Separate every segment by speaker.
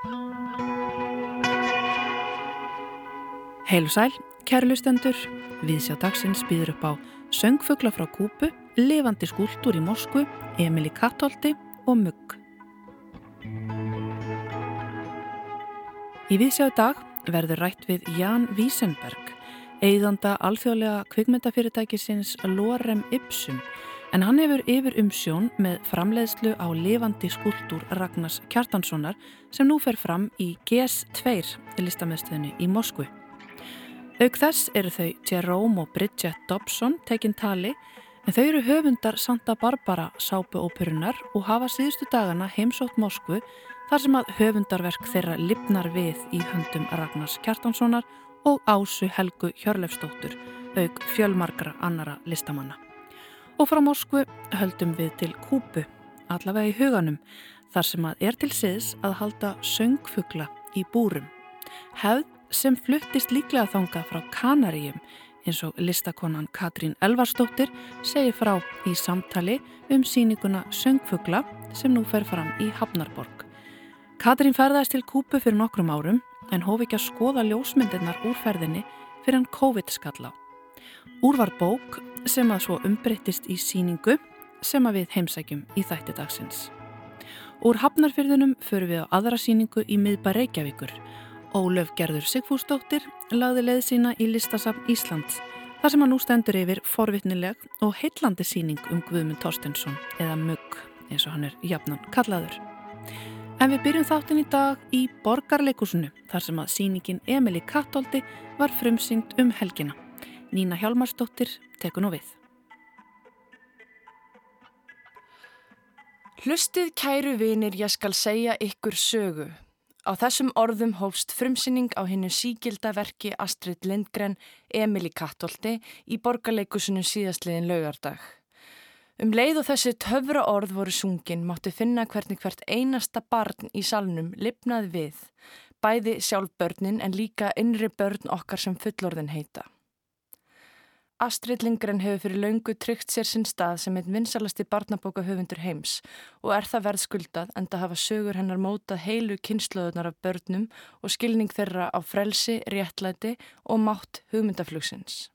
Speaker 1: Heilu sæl, kærlustendur, viðsjá dagsins býður upp á söngfugla frá Kúpu, levandi skúltur í Moskvu, Emil í Kattolti og Mugg. Í viðsjáðu dag verður rætt við Jan Wiesenberg, eigðanda alþjóðlega kvikmyndafyrirtækisins Lorem Ipsum, en hann hefur yfir umsjón með framleiðslu á levandi skúltur Ragnars Kjartanssonar sem nú fer fram í GS2 listamöðstöðinu í Moskvu. Auk þess eru þau Jerome og Bridget Dobson tekinn tali en þau eru höfundar Santa Barbara sápuóperunar og hafa síðustu dagana heimsótt Moskvu þar sem að höfundarverk þeirra lipnar við í höndum Ragnars Kjartanssonar og Ásu Helgu Hjörlefstóttur auk fjölmarkra annara listamanna. Og frá Moskvu höldum við til Kúpu, allavega í huganum, þar sem að er til siðs að halda söngfugla í búrum. Hefð sem fluttist líklega þanga frá Kanaríum eins og listakonan Katrín Elvarstóttir segir frá í samtali um síninguna Söngfugla sem nú fer fram í Hafnarborg. Katrín ferðast til Kúpu fyrir nokkrum árum en hófi ekki að skoða ljósmyndirnar úr ferðinni fyrir hann COVID skalla. Úr var bók sem að svo umbreyttist í síningu sem að við heimsækjum í þætti dagsins. Úr Hafnarfyrðunum förum við á aðra síningu í miðba Reykjavíkur Ólöf Gerður Sigfúsdóttir lagði leið sína í listasafn Íslands þar sem hann nú stendur yfir forvitnileg og heillandi síning um Guðmund Torstensson eða Mugg eins og hann er jafnan kallaður. En við byrjum þáttin í dag í Borgarleikusinu þar sem að síningin Emilí Kattoldi var frumsynd um helgina. Nína Hjálmarsdóttir tekur nú við.
Speaker 2: Hlustið kæru vinir ég skal segja ykkur sögu Á þessum orðum hófst frumsynning á hennu sígilda verki Astrid Lindgren Emil í Kattolti í borgarleikusinu síðastliðin laugardag. Um leið og þessi töfra orð voru sungin mátti finna hvernig hvert einasta barn í salnum lipnaði við, bæði sjálf börnin en líka innri börn okkar sem fullorðin heita. Astrid Lindgren hefur fyrir laungu tryggt sér sinn stað sem einn vinsalasti barnabóka höfundur heims og er það verð skuldað en það hafa sögur hennar mótað heilu kynnslöðunar af börnum og skilning þeirra á frelsi, réttlæti og mátt hugmyndaflugsins.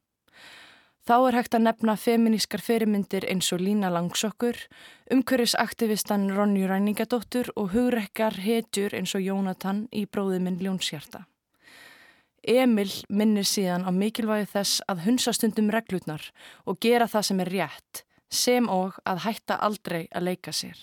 Speaker 2: Þá er hægt að nefna feminískar fyrirmyndir eins og Lína Langsokkur, umhverfisaktivistan Ronju Ræningadóttur og hugrekkar hetjur eins og Jónatan í bróðuminn Ljónshjarta. Emil minnir síðan á mikilvægi þess að hunsa stundum reglutnar og gera það sem er rétt, sem og að hætta aldrei að leika sér.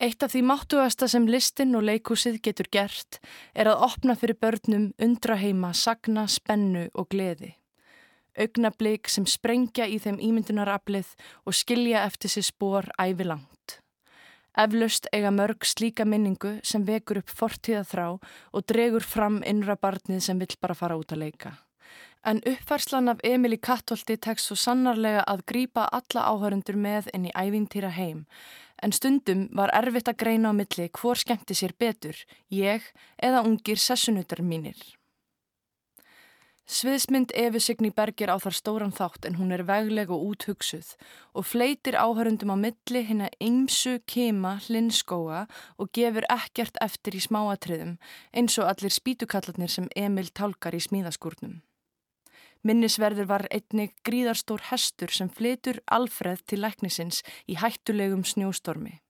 Speaker 2: Eitt af því máttuasta sem listin og leikúsið getur gert er að opna fyrir börnum undraheima, sagna, spennu og gleði. Augnablík sem sprengja í þeim ímyndunaraplið og skilja eftir sér spór ævi langt. Eflaust eiga mörg slíka minningu sem vekur upp fortíða þrá og dregur fram innra barnið sem vill bara fara út að leika. En uppfærslan af Emil í Kattolti tekst svo sannarlega að grýpa alla áhörundur með inn í ævintýra heim. En stundum var erfitt að greina á milli hvor skemmti sér betur, ég eða ungir sessunutar mínir. Sviðsmynd Efi Signi Bergir á þar stóran þátt en hún er vegleg og úthugsuð og fleitir áhörundum á milli hinn að ymsu kema hlinskóa og gefur ekkert eftir í smáatriðum eins og allir spítukallarnir sem Emil tálkar í smíðaskurnum. Minnisverður var einnig gríðarstór hestur sem fleitur Alfreð til læknisins í hættulegum snjóstormi.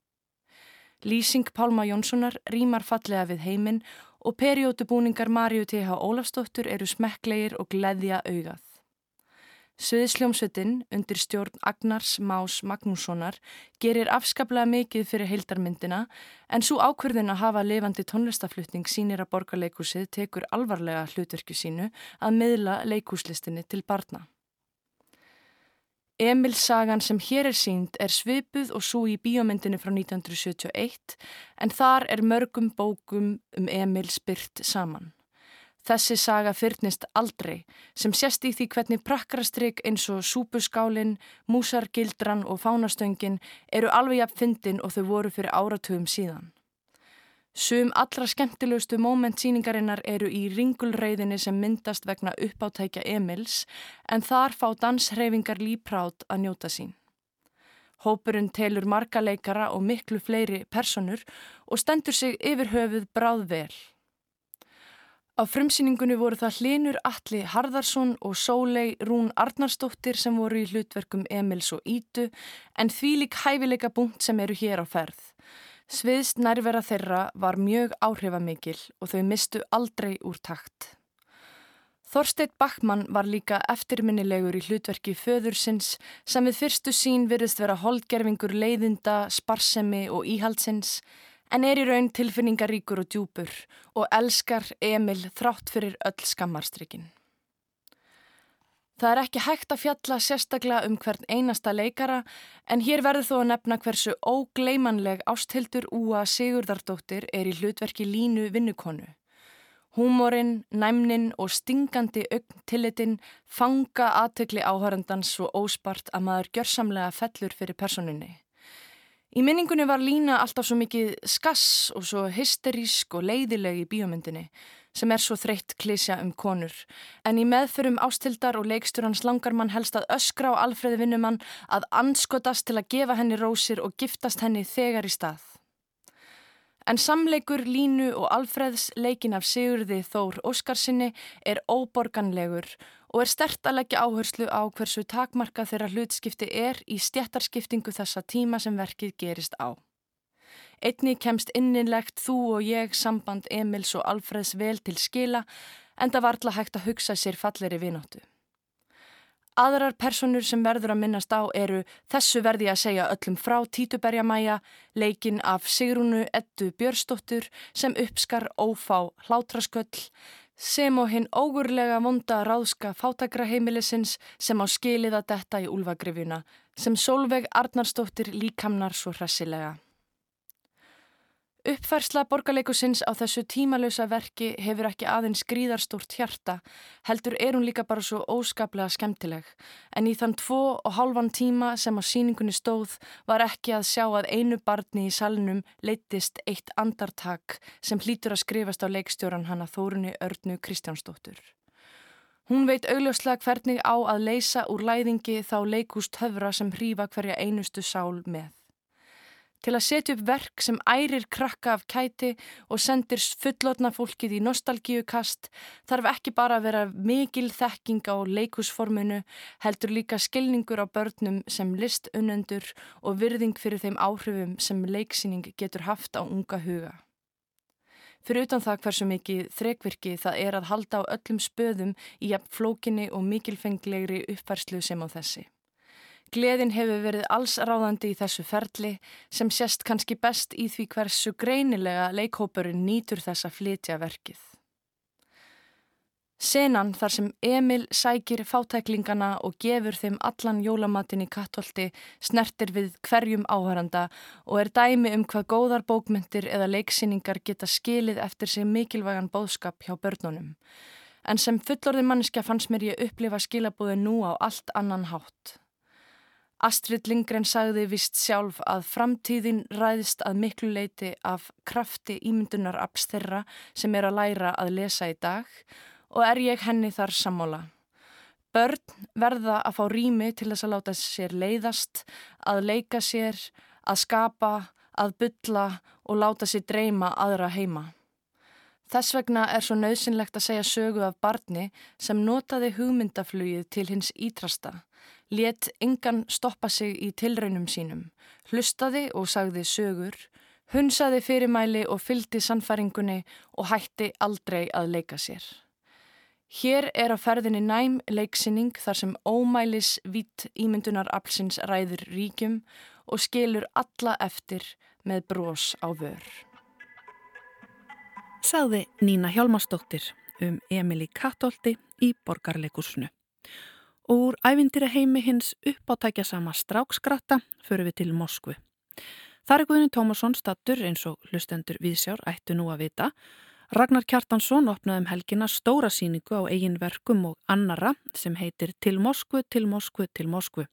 Speaker 2: Lýsing Pálma Jónssonar rýmar fallega við heiminn og periódubúningar Marju T.H. Ólafsdóttur eru smekklegir og gleðja augað. Sviðsljómsveitin undir stjórn Agnars Más Magnússonar gerir afskaplega mikið fyrir heildarmyndina en svo ákverðin að hafa levandi tónlistaflutning sínir að borgarleikusið tekur alvarlega hlutverku sínu að miðla leikúslistinni til barna. Emil sagan sem hér er sínd er svipuð og svo í bíómyndinu frá 1971 en þar er mörgum bókum um Emil spyrt saman. Þessi saga fyrnist aldrei sem sést í því hvernig prakkarastrygg eins og súpuskálin, músargildran og fánastöngin eru alveg jafn fyndin og þau voru fyrir áratugum síðan. Sum allra skemmtilegustu móment síningarinnar eru í ringulreiðinni sem myndast vegna uppáttækja Emils en þar fá danshreyfingar líprátt að njóta sín. Hópurinn telur marga leikara og miklu fleiri personur og stendur sig yfir höfuð bráð vel. Á frumsýningunni voru það Hlinur Alli Harðarsson og Sólei Rún Arnarsdóttir sem voru í hlutverkum Emils og Ítu en því lík hæfileika búnt sem eru hér á ferð. Sviðst nærvera þeirra var mjög áhrifamikil og þau mistu aldrei úr takt. Þorsteit Backmann var líka eftirminnilegur í hlutverki föðursins sem við fyrstu sín virðist vera holdgerfingur leiðinda, sparsemi og íhaldsins en er í raun tilfinningaríkur og djúpur og elskar Emil þrátt fyrir öll skammarstrykkin. Það er ekki hægt að fjalla sérstaklega um hvern einasta leikara en hér verður þó að nefna hversu ógleimanleg ástildur Úa Sigurdardóttir er í hlutverki línu vinnukonu. Húmorinn, næmnin og stingandi augn tillitinn fanga aðtökli áhörendans svo óspart að maður gjörsamlega fellur fyrir personunni. Í minningunni var Lína alltaf svo mikið skass og svo hysterísk og leiðileg í bíomundinni sem er svo þreytt klísja um konur. En í meðförum ástildar og leiksturans langar mann helst að öskra á Alfreði vinnumann að anskotast til að gefa henni rósir og giftast henni þegar í stað. En samleikur Línu og Alfreðs leikin af Sigurði Þór Óskarsinni er óborganlegur og er stert að leggja áherslu á hversu takmarka þeirra hlutskipti er í stjættarskiptingu þessa tíma sem verkið gerist á. Einni kemst inninlegt þú og ég samband Emils og Alfreds vel til skila en það varðla hægt að hugsa sér falleri vinóttu. Aðrar personur sem verður að minnast á eru þessu verði að segja öllum frá Títuberjamæja, leikin af Sigrúnu Eddu Björstóttur sem uppskar ófá hlátrasköll, sem og hinn ógurlega vonda ráðska fátakraheimilisins sem á skiliða detta í úlfagrifjuna, sem Solveig Arnarstóttir líkamnar svo hressilega. Uppfærsla borgarleikusins á þessu tímalösa verki hefur ekki aðeins gríðarstórt hjarta, heldur er hún líka bara svo óskaplega skemmtileg. En í þann tvo og hálfan tíma sem á síningunni stóð var ekki að sjá að einu barni í salnum leittist eitt andartak sem hlýtur að skrifast á leikstjóran hana Þórunni Örnu Kristjánsdóttur. Hún veit augljóslega hvernig á að leysa úr læðingi þá leikúst höfra sem hrífa hverja einustu sál með til að setja upp verk sem ærir krakka af kæti og sendir fullotna fólkið í nostalgíukast þarf ekki bara að vera mikil þekking á leikusforminu, heldur líka skilningur á börnum sem listunendur og virðing fyrir þeim áhrifum sem leiksýning getur haft á unga huga. Fyrir utan það hversu mikið þrekvirki það er að halda á öllum spöðum í jafn flókinni og mikilfenglegri uppfærslu sem á þessi. Gleðin hefur verið allsráðandi í þessu ferli sem sést kannski best í því hversu greinilega leikhópurinn nýtur þessa flytja verkið. Senan þar sem Emil sækir fátæklingana og gefur þeim allan jólamatin í kattholti snertir við hverjum áhæranda og er dæmi um hvað góðar bókmyndir eða leiksýningar geta skilið eftir sig mikilvægan bóðskap hjá börnunum. En sem fullorði mannskja fannst mér ég upplifa skilabúðu nú á allt annan hátt. Astrid Lindgren sagði vist sjálf að framtíðin ræðist að miklu leiti af krafti ímyndunar absterra sem er að læra að lesa í dag og er ég henni þar sammála. Börn verða að fá rými til þess að láta sér leiðast, að leika sér, að skapa, að bylla og láta sér dreyma aðra heima. Þess vegna er svo nöðsynlegt að segja sögu af barni sem notaði hugmyndaflugið til hins ítrasta let engan stoppa sig í tilraunum sínum, hlustaði og sagði sögur, hunsaði fyrirmæli og fyldi sannfæringunni og hætti aldrei að leika sér. Hér er á ferðinni næm leiksinning þar sem ómælis vitt ímyndunar apsins ræður ríkjum og skilur alla eftir með brós á vör.
Speaker 1: Saði Nína Hjálmarsdóttir um Emilí Kattóldi í borgarleikusnu. Úr ævindir heimi hins uppáttækja sama strákskratta fyrir við til Moskvu. Þar er Guðin Tómasson stattur eins og hlustendur viðsjár ættu nú að vita. Ragnar Kjartansson opnaði um helgina stóra síningu á eigin verkum og annara sem heitir Til Moskvu, til Moskvu, til Moskvu.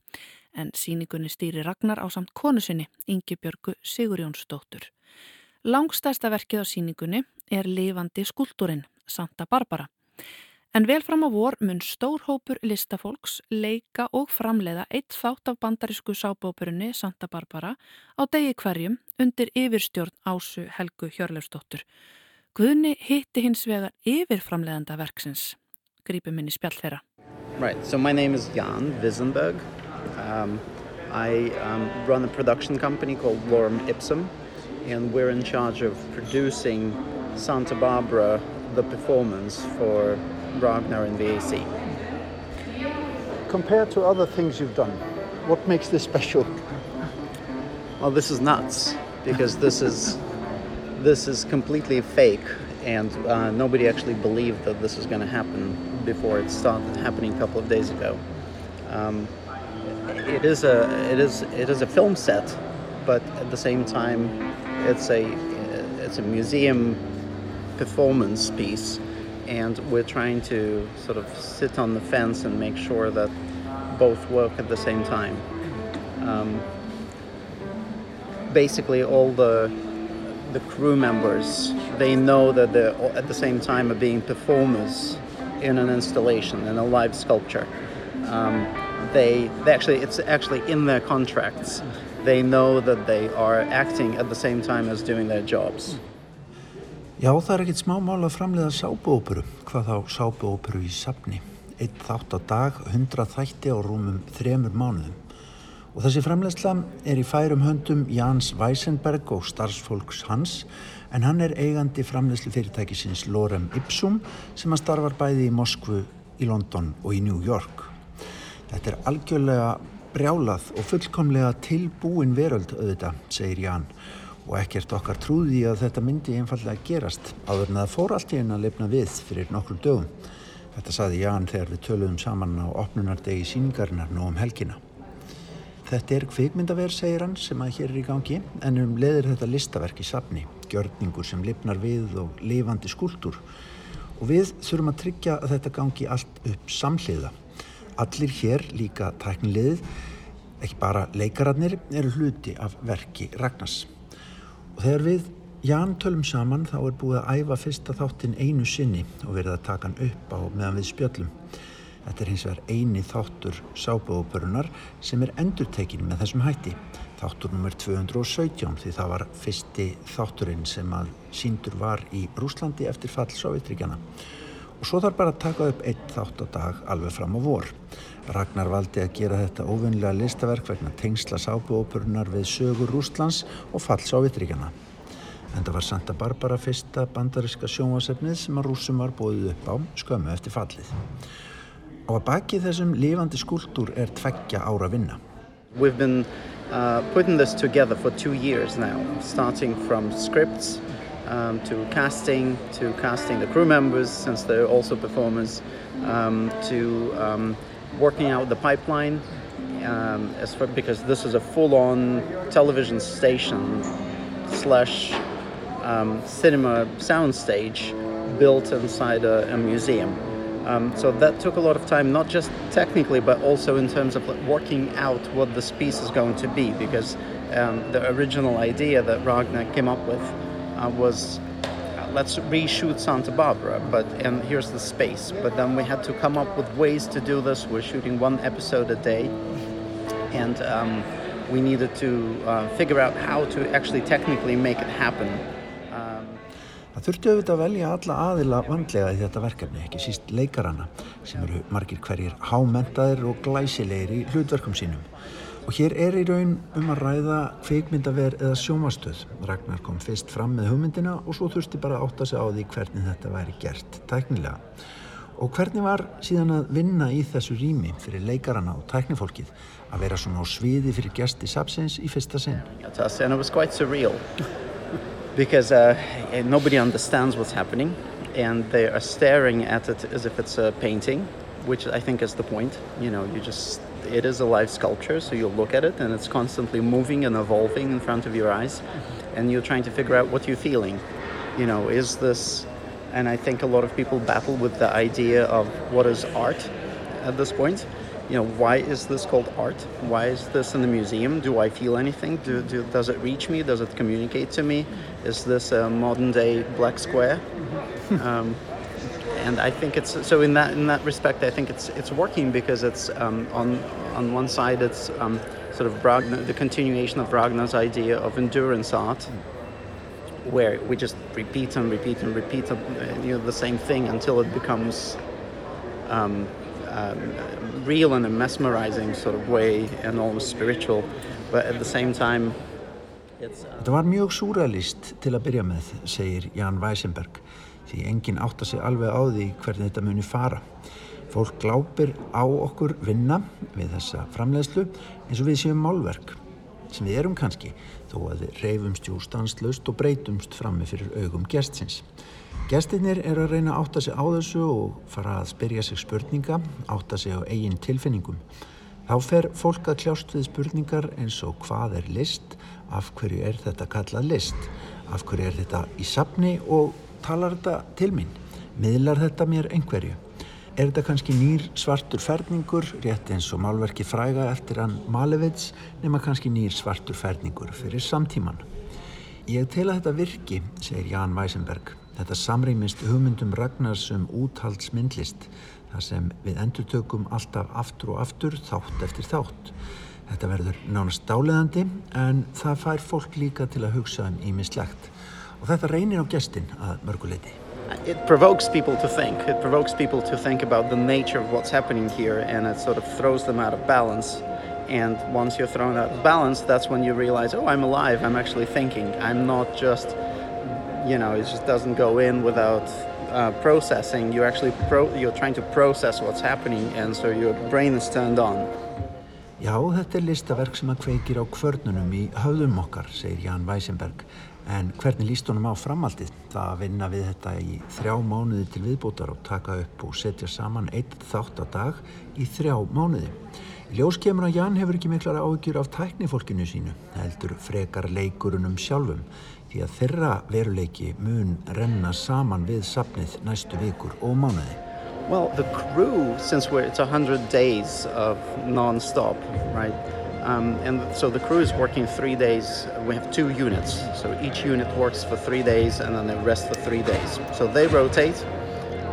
Speaker 1: En síningunni stýri Ragnar á samt konu sinni, Ingi Björgu Sigurjónsdóttur. Langstæsta verkið á síningunni er lifandi skúltúrin, Santa Barbara. En vel fram á vor mun stórhópur listafólks leika og framleiða eitt þátt af bandarísku sábópurunni Santa Barbara á degi hverjum undir yfirstjórn Ásu Helgu Hjörleifsdóttur. Guðni hitti hins vegar yfirframleiðanda verksins. Grípum inn í spjall þeirra.
Speaker 3: Right, so my name is Jan Visenberg. Um, I um, run a production company called Lorem Ipsum and we're in charge of producing Santa Barbara, the performance for Ragnar and VAC.
Speaker 4: Compared to other things you've done, what makes this special?
Speaker 3: Well, this is nuts because this is this is completely fake, and uh, nobody actually believed that this was going to happen before it started happening a couple of days ago. Um, it is a it is it is a film set, but at the same time, it's a it's a museum performance piece and we're trying to sort of sit on the fence and make sure that both work at the same time. Um, basically, all the the crew members they know that they're at the same time are being performers in an installation in a live sculpture. Um, they, they actually it's actually in their contracts. They know that they are acting at the same time as doing their jobs.
Speaker 5: Já, það er ekkit smá mál að framleiða sábuóperu, hvað þá sábuóperu í safni. Eitt þátt á dag, hundra þætti á rúmum þremur mánuðum. Og þessi framleiðsla er í færum höndum Jans Weisenberg og starfsfólks hans, en hann er eigandi framleiðslu fyrirtækisins Lorem Ipsum sem að starfar bæði í Moskvu, í London og í New York. Þetta er algjörlega brjálað og fullkomlega tilbúin veröld auðvitað, segir Jan og ekkert okkar trúði að þetta myndi einfallega gerast áður en það fór allt í einn að lefna við fyrir nokkrum dögum. Þetta saði Ján þegar við töluðum saman á opnunardegi síningarinnar nú um helgina. Þetta er kvikmyndaver, segir hann, sem að hér er í gangi, en um leðir þetta listaverk í safni, gjörningur sem lifnar við og lifandi skúldur. Og við þurfum að tryggja að þetta gangi allt upp samhliða. Allir hér, líka tæknilegið, ekki bara leikararnir, eru hluti af verki Ragnars. Og þegar við Ján tölum saman þá er búið að æfa fyrsta þáttin einu sinni og verið að taka hann upp á meðan við spjöllum. Þetta er hins vegar eini þáttur sábúðupurunar sem er endurtekin með þessum hætti. Þáttur nr. 217 því það var fyrsti þátturinn sem að síndur var í Rúslandi eftir fall Sovjetríkjana. Og svo þarf bara að taka upp eitt þátt á dag alveg fram á vor. Ragnar valdi að gera þetta óvunlega listaverk vegna tengsla sábuópurunar við sögur Rústlands og falls á vitríkjana. En það var Santa Barbara fyrsta bandariska sjónvasefnið sem að rúsum var bóðið upp á skömmu eftir fallið. Og að baki þessum lifandi skúltúr er tveggja ára vinna.
Speaker 3: Been uh, putting this together for two years now, starting from scripts um, to casting, to casting the crew members since they're also performers, um, to um, working out the pipeline um, for, because this is a full-on television station slash um, cinema soundstage built inside a, a museum. Um, so that took a lot of time, not just technically, but also in terms of like, working out what this piece is going to be, because um, the original idea that Ragnar came up with uh, was let's reshoot Santa Barbara, but and here's the space. But then we had to come up with ways to do this. We're shooting one episode a day, and um, we needed to uh, figure out how to actually technically make it happen.
Speaker 5: Um, Það þurfti auðvitað að velja alla aðila vandlega í þetta verkefni, ekki síst leikarana sem eru margir hverjir hámentaðir og glæsilegir í hlutverkum sínum. Og hér er í raun um að ræða kveikmyndaver eða sjómastöð. Ragnar kom fyrst fram með hugmyndina og svo þurfti bara að átta sig á því hvernig þetta væri gert tæknilega. Og hvernig var síðan að vinna í þessu rými fyrir leikarana og tæknifólkið að vera svona á sviði fyrir gesti sapsins í fyrsta sinn?
Speaker 3: And it was quite surreal because uh, nobody understands what's happening and they are staring at it as if it's a painting which I think is the point. You know, you just it is a live sculpture, so you look at it and it's constantly moving and evolving in front of your eyes, and you're trying to figure out what you're feeling. You know, is this, and I think a lot of people battle with the idea of what is art at this point. You know, why is this called art? Why is this in the museum? Do I feel anything? Do, do, does it reach me? Does it communicate to me? Is this a modern day black square? um, and I think it's so in that in that respect I think it's it's working because it's um, on on one side it's um, sort of the continuation of Wagner's idea of endurance art where we just repeat and repeat and repeat uh, you know the same thing until it becomes um, um, real in a mesmerizing sort of way and almost spiritual. But at the same time
Speaker 5: it's, uh... Þetta var mjög súralist til að byrja með segir Jan Weisenberg því enginn átta sig alveg á því hvernig þetta muni fara Fólk glápir á okkur vinna við þessa framleiðslu eins og við séum málverk sem við erum kannski þó að við reyfumst jú stanslust og breytumst frammi fyrir augum gestsins. Gestinnir er að reyna að átta sig á þessu og fara að spyrja sig spurninga, átta sig á eigin tilfinningum. Þá fer fólk að kljást við spurningar eins og hvað er list, af hverju er þetta kallað list, af hverju er þetta í sapni og talar þetta til mín, miðlar þetta mér einhverju. Er þetta kannski nýr svartur ferningur, rétt eins og málverki fræga eftir hann Malevits, nema kannski nýr svartur ferningur fyrir samtíman? Ég tel að þetta virki, segir Jan Weisenberg. Þetta samrýmist hugmyndum Ragnars um úthaldsmyndlist, þar sem við endurtökum alltaf aftur og aftur, þátt eftir þátt. Þetta verður nánast dáleðandi en það fær fólk líka til að hugsa um ímislegt. Og þetta reynir á gestin að mörguleiti.
Speaker 3: it provokes people to think. It provokes people to think about the nature of what's happening here, and it sort of throws them out of balance. And once you're thrown out of balance, that's when you realize, oh, I'm alive. I'm actually thinking. I'm not just, you know, it just doesn't go in without uh, processing. You're actually pro- you're trying to process what's happening, and so your brain is turned on.
Speaker 5: Já, þetta er listaverk sem að kveikir á kvörnunum í höfðum okkar, segir Jan Weisenberg. En hvernig líst honum á framaldið? Það að vinna við þetta í þrjá mánuði til viðbútar og taka upp og setja saman eitt þátt á dag í þrjá mánuði. Ljós kemur að Jan hefur ekki miklar áhugjur af tæknifólkinu sínu, heldur frekar leikurunum sjálfum, því að þeirra veruleiki mun renna saman við sapnið næstu vikur og mánuði.
Speaker 3: Well, the crew, since it's 100 days of non-stop, right? Um, and so the crew is working three days. We have two units. So each unit works for three days and then they rest for three days. So they rotate.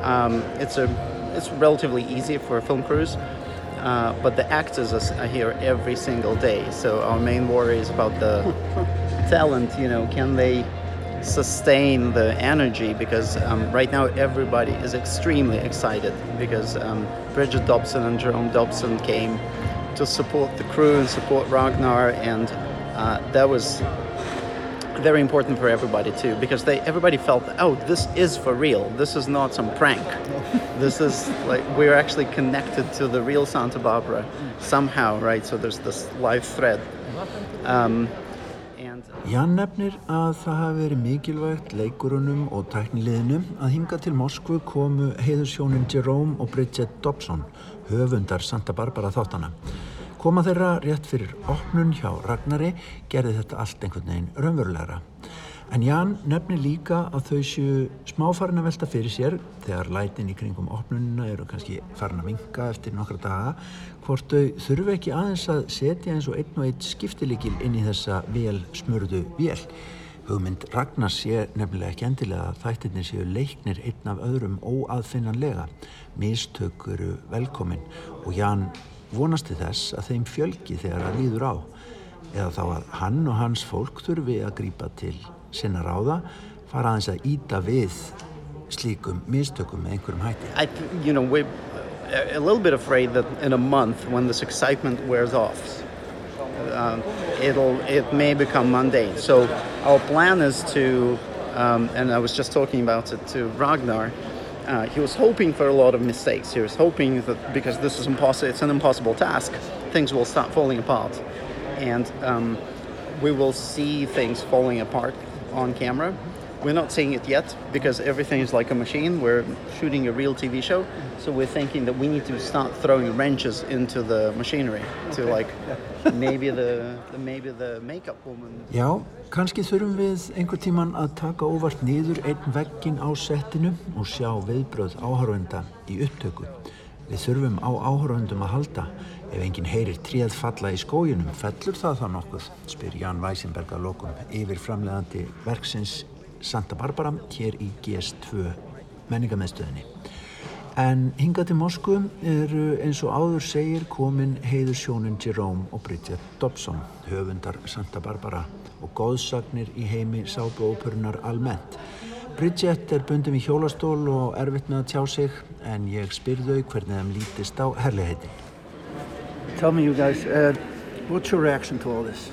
Speaker 3: Um, it's, a, it's relatively easy for a film crews. Uh, but the actors are here every single day. So our main worry is about the talent. You know, can they sustain the energy? Because um, right now everybody is extremely excited because um, Bridget Dobson and Jerome Dobson came to support the crew and support Ragnar, and uh, that was very important for everybody too because they everybody felt oh this is for real. This is not some prank. This is like we're actually connected to the real Santa Barbara somehow right? So there's this live thread. Um,
Speaker 5: Jan nefnir að það hafi verið mikilvægt leikurunum og tækniliðinum að hinga til Moskvu komu heiðursjónin Jerome og Bridget Dobson höfundar Santa Barbara þáttana. Koma þeirra rétt fyrir opnun hjá Ragnari gerði þetta allt einhvern veginn raunverulegra. En Jan nefnir líka að þau séu smáfarin að velta fyrir sér þegar lætin í kringum opnununa eru kannski farin að vinga eftir nokkra daga hvort þau þurfu ekki aðeins að setja eins og einn og einn skiptilegil inn í þessa vel smurðu vél. Hugmynd Ragnars sé nefnilega ekki endilega að þættirnir séu leiknir einn af öðrum óaðfinnanlega mistök eru velkomin og Jan vonasti þess að þeim fjölgi þegar það líður á eða þá að hann og hans fólk þurfi að grýpa til sinna ráða fara aðeins að íta við slíkum mistökum með einhverjum hætti.
Speaker 3: I, you know, we're a little bit afraid that in a month when this excitement wears off um, it'll it may become mundane. So our plan is to um, and I was just talking about it to Ragnar Uh, he was hoping for a lot of mistakes. He was hoping that because this is impossible, it's an impossible task, things will start falling apart, and um, we will see things falling apart on camera. We're not seeing it yet because everything is like a machine. We're shooting a real TV show, so we're thinking that we need to start throwing wrenches into the machinery to like maybe the, the maybe the makeup woman.
Speaker 5: Já, kannski þurfum við einhver tíman að taka óvart niður einn veggin á settinu og sjá viðbröð áhörvenda í upptöku. Við þurfum á áhörvendum að halda. Ef enginn heyrir tríð falla í skójunum, fellur það þá nokkuð? spyr Jan Weisenberg að lokum yfir framlegandi verksins Santa Barbara hér í GS2 menningamæðstöðinni. En hingað til Moskvu eru eins og áður segir komin heiður sjónin Jerome og Bridget Dobson, höfundar Santa Barbara og góðsagnir í heimi sábuóperunar almennt. Bridget er bundin við hjólastól og erfitt með að tjá sig en ég spyrðu hvernig þeim lítist á herligheitin.
Speaker 4: Tell me you guys, uh, what's your reaction to all this?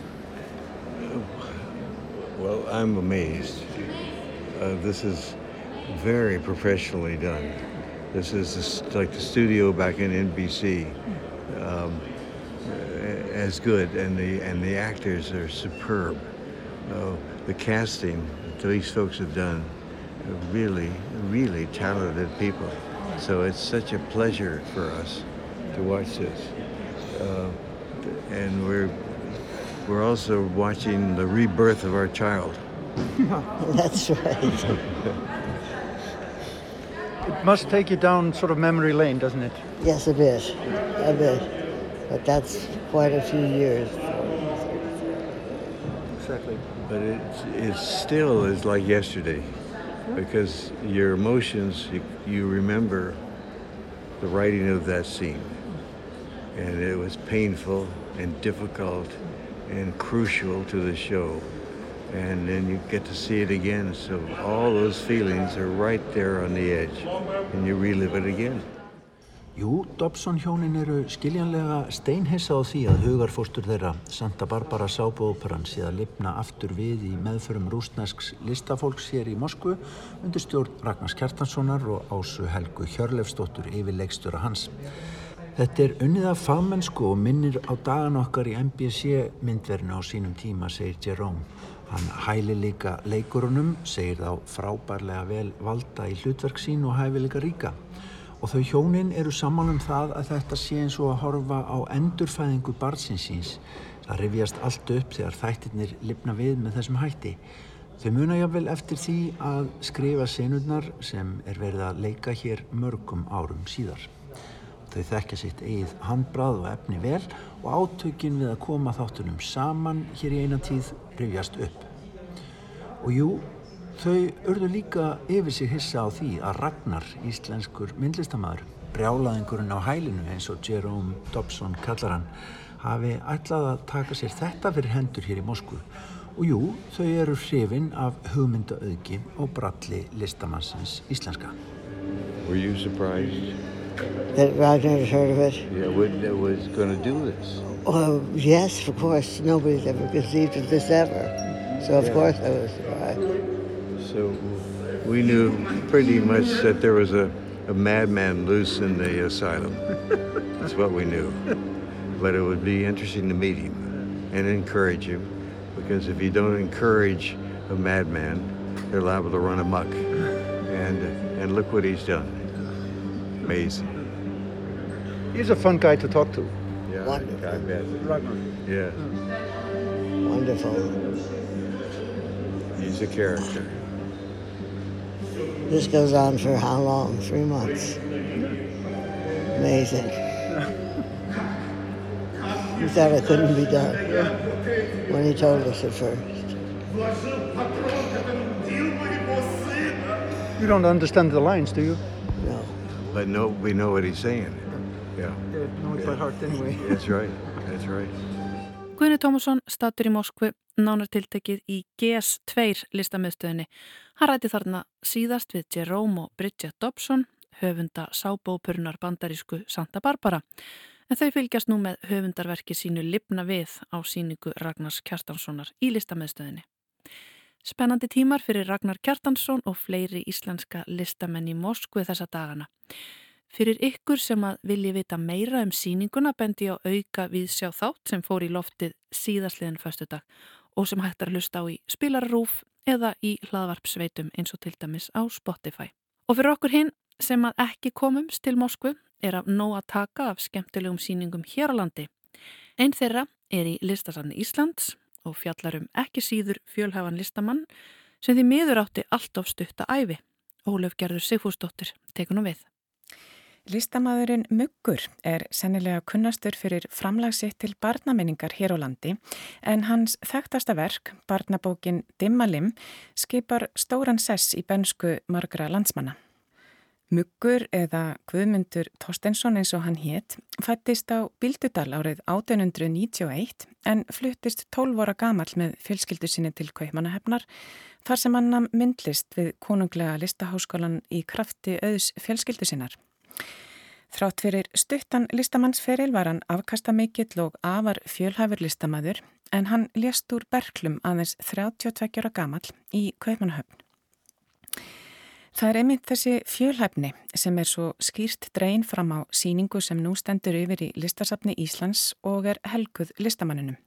Speaker 6: Well, I'm amazed. Uh, this is very professionally done. This is like the studio back in NBC. Um, as good, and the and the actors are superb. Uh, the casting that these folks have done, really, really talented people. So it's such a pleasure for us to watch this, Uh, and we're we're also watching the rebirth of our child.
Speaker 7: That's right.
Speaker 4: It must take you down sort of memory lane, doesn't it?
Speaker 7: Yes, a bit, a bit. But that's quite a few years.
Speaker 4: Exactly.
Speaker 6: But it, it still is like yesterday because your emotions, you, you remember the writing of that scene. And it was painful and difficult and crucial to the show. and then you get to see it again. So all those feelings are right there on the edge and you relive it again.
Speaker 5: Jú, Dobson hjónin eru skiljanlega steinhissa á því að hugarfóstur þeirra Santa Barbara sábóperan sé að lifna aftur við í meðförum rúsnesks listafólks hér í Moskvu undir stjórn Ragnars Kjartanssonar og Ásu Helgu Hjörlefsdóttur yfir leikstöra hans. Þetta er unnið af fagmennsku og minnir á dagan okkar í MBC myndverðinu á sínum tíma, segir Jerome. Hann hæli líka leikurunum, segir þá frábærlega vel valda í hlutverk sín og hæfi líka ríka. Og þau hjónin eru saman um það að þetta sé eins og að horfa á endurfæðingu barnsinsins. Það rifjast allt upp þegar þættirnir lifna við með þessum hætti. Þau muna jáfnvel eftir því að skrifa senurnar sem er verið að leika hér mörgum árum síðar. Þau þekkja sitt eigið handbrað og efni vel og átökin við að koma þáttunum saman hér í eina tíð rifjast upp. Og jú, þau örðu líka yfir sig hissa á því að Ragnar, íslenskur myndlistamæður, brjálaðingurinn á hælinu eins og Jerome Dobson kallar hann, hafi ætlað að taka sér þetta fyrir hendur hér í Moskvu. Og jú, þau eru hrifin af hugmyndaauðgi og bralli listamannsins íslenska.
Speaker 6: Were you surprised?
Speaker 7: That Ragnar had heard of it?
Speaker 6: Yeah, was, was going to do this.
Speaker 7: Well, yes, of course. Nobody's ever conceived of this ever. So, of yeah. course, I was surprised.
Speaker 6: So, we knew pretty much that there was a, a madman loose in the asylum. That's what we knew. But it would be interesting to meet him and encourage him because if you don't encourage a madman, they're liable to run amok. And, and look what he's done. Amazing.
Speaker 4: He's a fun guy to talk to.
Speaker 6: Yeah,
Speaker 7: Wonderful.
Speaker 6: I bet.
Speaker 4: Ragnar.
Speaker 6: Yeah,
Speaker 7: Wonderful.
Speaker 6: he's a character.
Speaker 7: This goes on for how long? Three months. Amazing. We thought it couldn't be done when he told us at first.
Speaker 4: You don't understand the lines, do you?
Speaker 6: But no, we know what he's saying. Yeah,
Speaker 4: Yeah, know it by heart anyway.
Speaker 6: that's right. That's right.
Speaker 1: Guðni Tómasson statur í Moskvu nánartiltekið í GS2 listamiðstöðinni. Hann ræti þarna síðast við Jerome og Bridget Dobson, höfunda sábópurunar bandarísku Santa Barbara. En þau fylgjast nú með höfundarverki sínu Lipna við á síningu Ragnars Kjartanssonar í listamiðstöðinni. Spennandi tímar fyrir Ragnar Kjartansson og fleiri íslenska listamenn í Moskvu þessa dagana. Fyrir ykkur sem að vilji vita meira um síninguna bendi á auka við sjá þátt sem fór í loftið síðasliðin föstudag og sem hættar að hlusta á í spilararúf eða í hlaðvarpsveitum eins og til dæmis á Spotify. Og fyrir okkur hinn sem að ekki komumst til Moskvu er af nóg að taka af skemmtilegum síningum hér á landi. Einn þeirra er í listasanni Íslands og fjallarum ekki síður fjölhafan listamann sem því miður átti allt of stutta æfi. Ólöf Gerður Sigfúsdóttir tekunum við.
Speaker 8: Listamæðurinn Muggur er sennilega kunnastur fyrir framlagsitt til barnamenningar hér á landi en hans þekktasta verk, barnabókin Dimmalim, skipar stóran sess í bensku margra landsmanna. Muggur eða Guðmundur Torstensson eins og hann hétt fættist á Bildudal árið 1891 en fluttist 12 óra gamall með fjölskyldu sinni til Kaupmannahefnar þar sem hann myndlist við konunglega listaháskólan í krafti auðs fjölskyldu sinnar. Þrátt fyrir stuttan listamannsferil var hann afkasta mikill og afar fjölhæfur listamæður en hann lést úr berglum aðeins 32 ára gamall í Kaupmannahefn. Það er einmitt þessi fjölhæfni sem er svo skýrt dreyn fram á síningu sem nú stendur yfir í listasafni Íslands og er helguð listamanninum.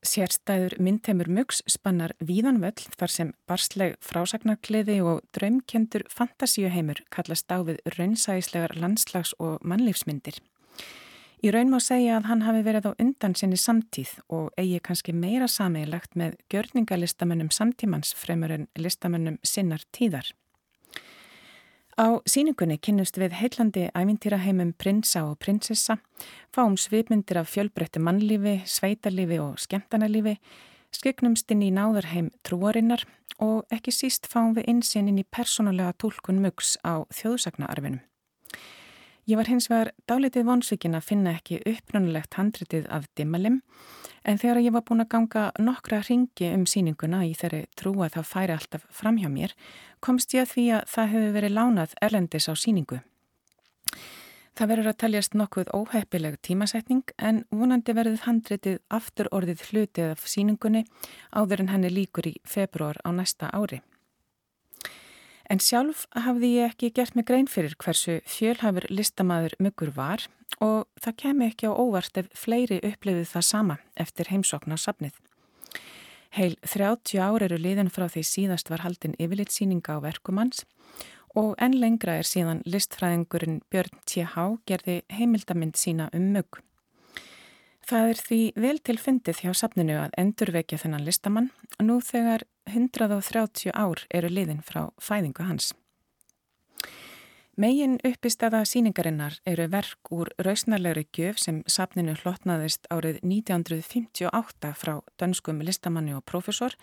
Speaker 8: Sérstæður myndheimur mugs spannar víðanvöll þar sem barsleg frásagnarkliði og draumkendur fantasíuheimur kallast á við raunsæðislegar landslags- og mannlífsmyndir. Í raun má segja að hann hafi verið á undan sinni samtíð og eigi kannski meira sameigilegt með gjörningalistamennnum samtímans fremur en listamennum sinnar tíðar. Á síningunni kynnust við heillandi ævintýraheimum prinsa og prinsessa, fáum svipmyndir af fjölbreytti mannlífi, sveitarlífi og skemmtanalífi, skeknumst inn í náðarheim trúarinnar og ekki síst fáum við insinn inn í persónulega tólkun mugs á þjóðsagnaarfinum. Ég var hins vegar dálitið vonsvíkin að finna ekki upprönnulegt handritið af dimmalim en þegar ég var búin að ganga nokkra ringi um síninguna í þeirri trú að það færi alltaf fram hjá mér komst ég að því að það hefur verið lánað erlendis á síningu. Það verður að taljast nokkuð óheppileg tímasetning en vonandi verður handritið aftur orðið hlutið af síningunni áður en henni líkur í februar á næsta ári. En sjálf hafði ég ekki gert mig grein fyrir hversu fjölhafur listamæður muggur var og það kemi ekki á óvart ef fleiri upplifið það sama eftir heimsokna safnið. Heil 30 ár eru liðin frá því síðast var haldin yfirlitsýninga á verkumanns og enn lengra er síðan listfræðingurinn Björn T.H. gerði heimildamind sína um mugg. Það er því vel til fyndið hjá safninu að endurvekja þennan listamann nú þegar 130 ár eru liðin frá fæðingu hans. Megin uppistaða síningarinnar eru verk úr rausnarlegri gjöf sem safninu hlotnaðist árið 1958 frá dönskum listamanni og profesor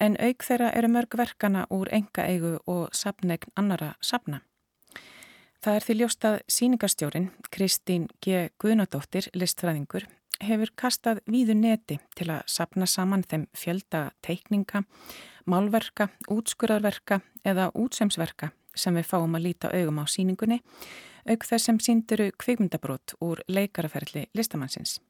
Speaker 8: en auk þeirra eru mörg verkana úr enga eigu og safnegn annara safna. Það er því ljóstað síningarstjórin Kristín G. Guðnadóttir, listfræðingur, hefur kastað víðu neti til að sapna saman þeim fjölda teikninga, málverka, útskurarverka eða útsemsverka sem við fáum að líta augum á síningunni, auk þess sem sínduru kvikmyndabrót úr leikaraferðli listamannsins.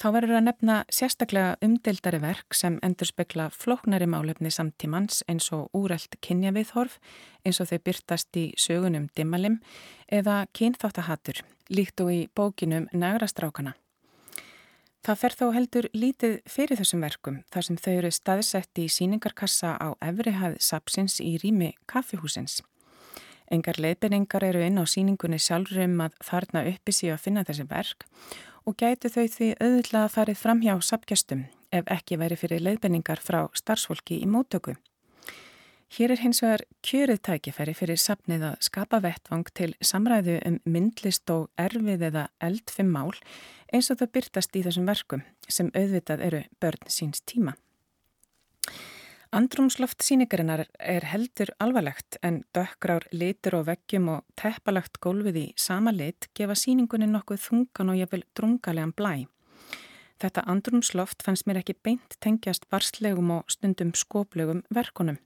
Speaker 8: Þá verður að nefna sérstaklega umdeildari verk sem endur spekla flóknari málefni samtímans eins og úrælt kynjaviðhorf eins og þau byrtast í sögunum dimmalim eða kynþáttahatur líkt og í bókinum Nægrastrákana. Það fer þó heldur lítið fyrir þessum verkum þar sem þau eru staðsett í síningarkassa á efrihað sapsins í rými kaffihúsins. Engar leiðbyrningar eru inn á síningunni sjálfur um að þarna uppi síu að finna þessi verk og gætu þau því auðvitað farið fram hjá sapgjastum ef ekki væri fyrir leiðbenningar frá starfsfólki í móttöku. Hér er hins vegar kjörið tækifæri fyrir sapnið að skapa vettvang til samræðu um myndlist og erfið eða eldfim mál eins og það byrtast í þessum verkum sem auðvitað eru börn síns tíma. Andrumsloft síningarinnar er heldur alvarlegt en dökkrár litur og veggjum og teppalagt gólfið í sama lit gefa síningunni nokkuð þungan og jáfnvel drungalegan blæ. Þetta andrumsloft fannst mér ekki beint tengjast barslegum og stundum skoplegum verkunum.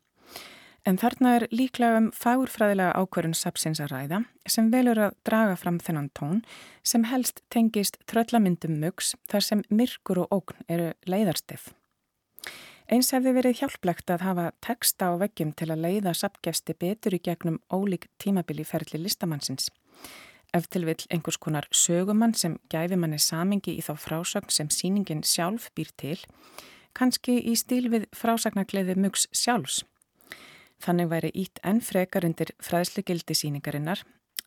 Speaker 8: En þarna er líklega um fagurfræðilega ákverðun sapsins að ræða sem velur að draga fram þennan tón sem helst tengist tröllamyndum mugs þar sem myrkur og ógn eru leiðarstef. Eins hefði verið hjálplegt að hafa texta á veggjum til að leiða sapgefsti betur í gegnum ólík tímabili ferli listamannsins. Ef til vill einhvers konar sögumann sem gæfi manni samingi í þá frásögn sem síningin sjálf býr til, kannski í stíl við frásagnargleiði mugs sjálfs. Þannig væri ít enn frekar undir fræðslugildi síningarinnar,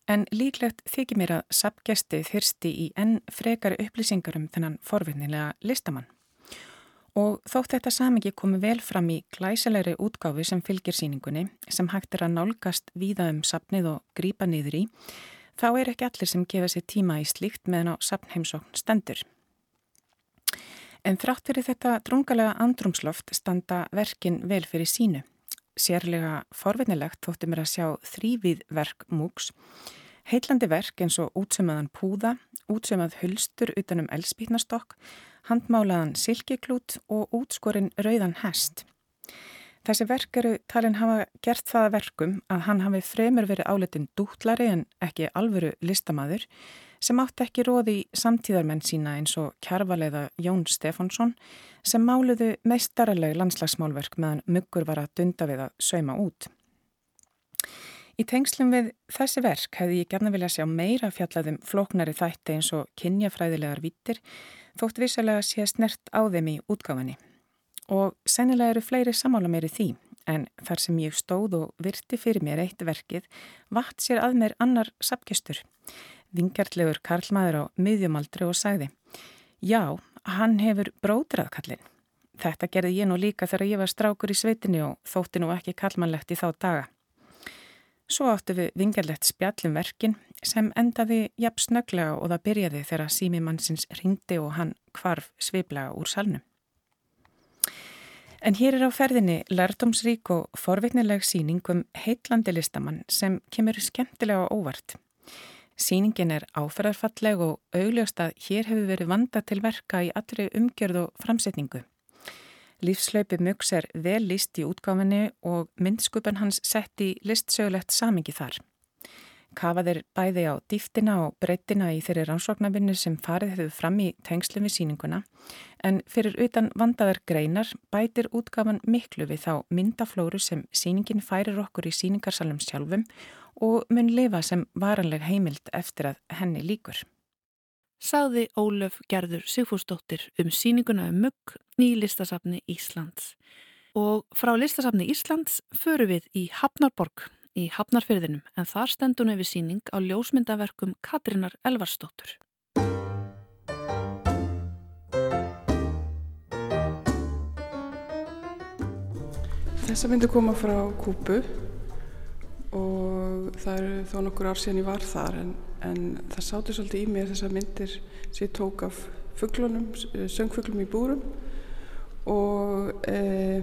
Speaker 8: en líklegt þykir mér að sapgesti þyrsti í enn frekari upplýsingar um þennan forvinnilega listamann. Og þótt þetta samingi komi vel fram í glæsilegri útgáfi sem fylgir síningunni, sem hægt er að nálgast víða um sapnið og grípa niður í, þá er ekki allir sem gefa sér tíma í slíkt meðan á sapnheimsókn stendur. En þrátt fyrir þetta drungalega andrumsloft standa verkin vel fyrir sínu. sérlega forvinnilegt þótti mér að sjá þrývið verk múks. Heitlandi verk eins og útsömaðan púða, útsömað hulstur utanum elspítnastokk, handmálaðan silkiklút og útskorinn rauðan hest. Þessi verk eru talin hafa gert það verkum að hann hafi fremur verið áletin dútlari en ekki alvöru listamaður sem átt ekki róði í samtíðarmenn sína eins og kjærvaleiða Jón Stefánsson sem máluðu meistaraleg landslagsmálverk meðan muggur var að dunda við að sauma út. Í tengslum við þessi verk hefði ég gerna vilja sjá meira fjallaðum flóknari þætti eins og kynjafræðilegar vittir þótt vissulega sé snert á þeim í útgáfinni og sennilega eru fleiri samála meiri því en þar sem ég stóð og virti fyrir mér eitt verkið vatt sér að mér annar sapkistur, vingjartlegur karlmaður á miðjumaldri og sagði Já, hann hefur bródraðkallin. Þetta gerði ég nú líka þegar ég var strákur í sveitinni og þótti nú ekki kallmannlegt í þá daga. Svo áttu við vingarlegt spjallum verkin sem endaði jafn snöglega og það byrjaði þegar sími mannsins ringdi og hann kvarf sviblaga úr salnum. En hér er á ferðinni lærdomsrík og forveitnileg síning um heitlandi listamann sem kemur skemmtilega óvart. Síningin er áferðarfalleg og augljóst að hér hefur verið vanda til verka í allri umgjörð og framsetningu. Lífslaupi Muggs er vel líst í útgáfinni og myndskupan hans sett í listsögulegt samingi þar. Kafað er bæði á dýftina og breytina í þeirri rannsóknarvinnu sem farið hefur fram í tengslum við síninguna en fyrir utan vandaðar greinar bætir útgafan miklu við þá myndaflóru sem síningin færir okkur í síningarsalum sjálfum og mun lifa sem varanleg heimild eftir að henni líkur.
Speaker 1: Saði Ólöf Gerður Sigfúrsdóttir um síninguna um mugg í listasafni Íslands. Og frá listasafni Íslands förum við í Hafnarborg í Hafnarfyrðinum en þar stendun yfir síning á ljósmyndaverkum Katrínar Elvarsdóttur.
Speaker 9: Þessa myndi koma frá Kúpu og það eru þó nokkur ár síðan ég var þar en, en það sátu svolítið í mér þessar myndir sem ég tók af fugglunum, söngfugglum í búrum og e,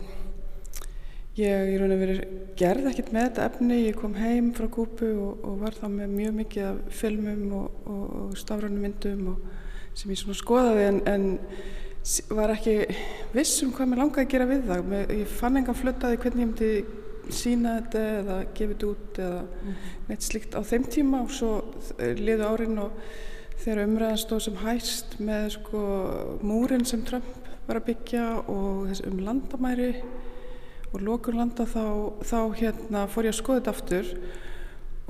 Speaker 9: Ég í raun og veru gerði ekkert með þetta efni, ég kom heim frá Kúpu og, og var þá með mjög mikið af filmum og, og, og stafrænum myndum sem ég svona skoðaði en, en var ekki viss um hvað mér langaði að gera við það. Ég fann enga flötaði hvernig ég myndi sína þetta eða gefa þetta út eða mm. neitt slikt á þeim tíma og svo liðu árin og þegar umræðan stóð sem hæst með sko múrin sem Trump var að byggja og þess um landamæri og Lókurlanda þá, þá hérna fór ég að skoða þetta aftur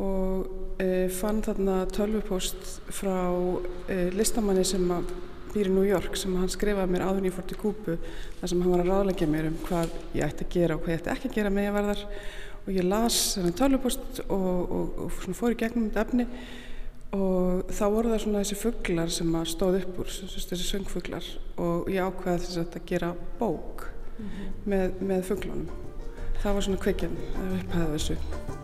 Speaker 9: og e, fann þarna tölvupost frá e, listamanni sem býr í New York sem hann skrifaði mér áður í fórti kúpu þar sem hann var að ráðleggja mér um hvað ég ætti að gera og hvað ég ætti ekki að gera með ég verðar og ég las þennan tölvupost og, og, og fór í gegnum þetta efni og þá voru það svona þessi fugglar sem stóð upp úr, þessi söngfugglar og ég ákveði þess að gera bók mm -hmm. með, með fugglunum. Það var svona kveikjan að upphæða þessu.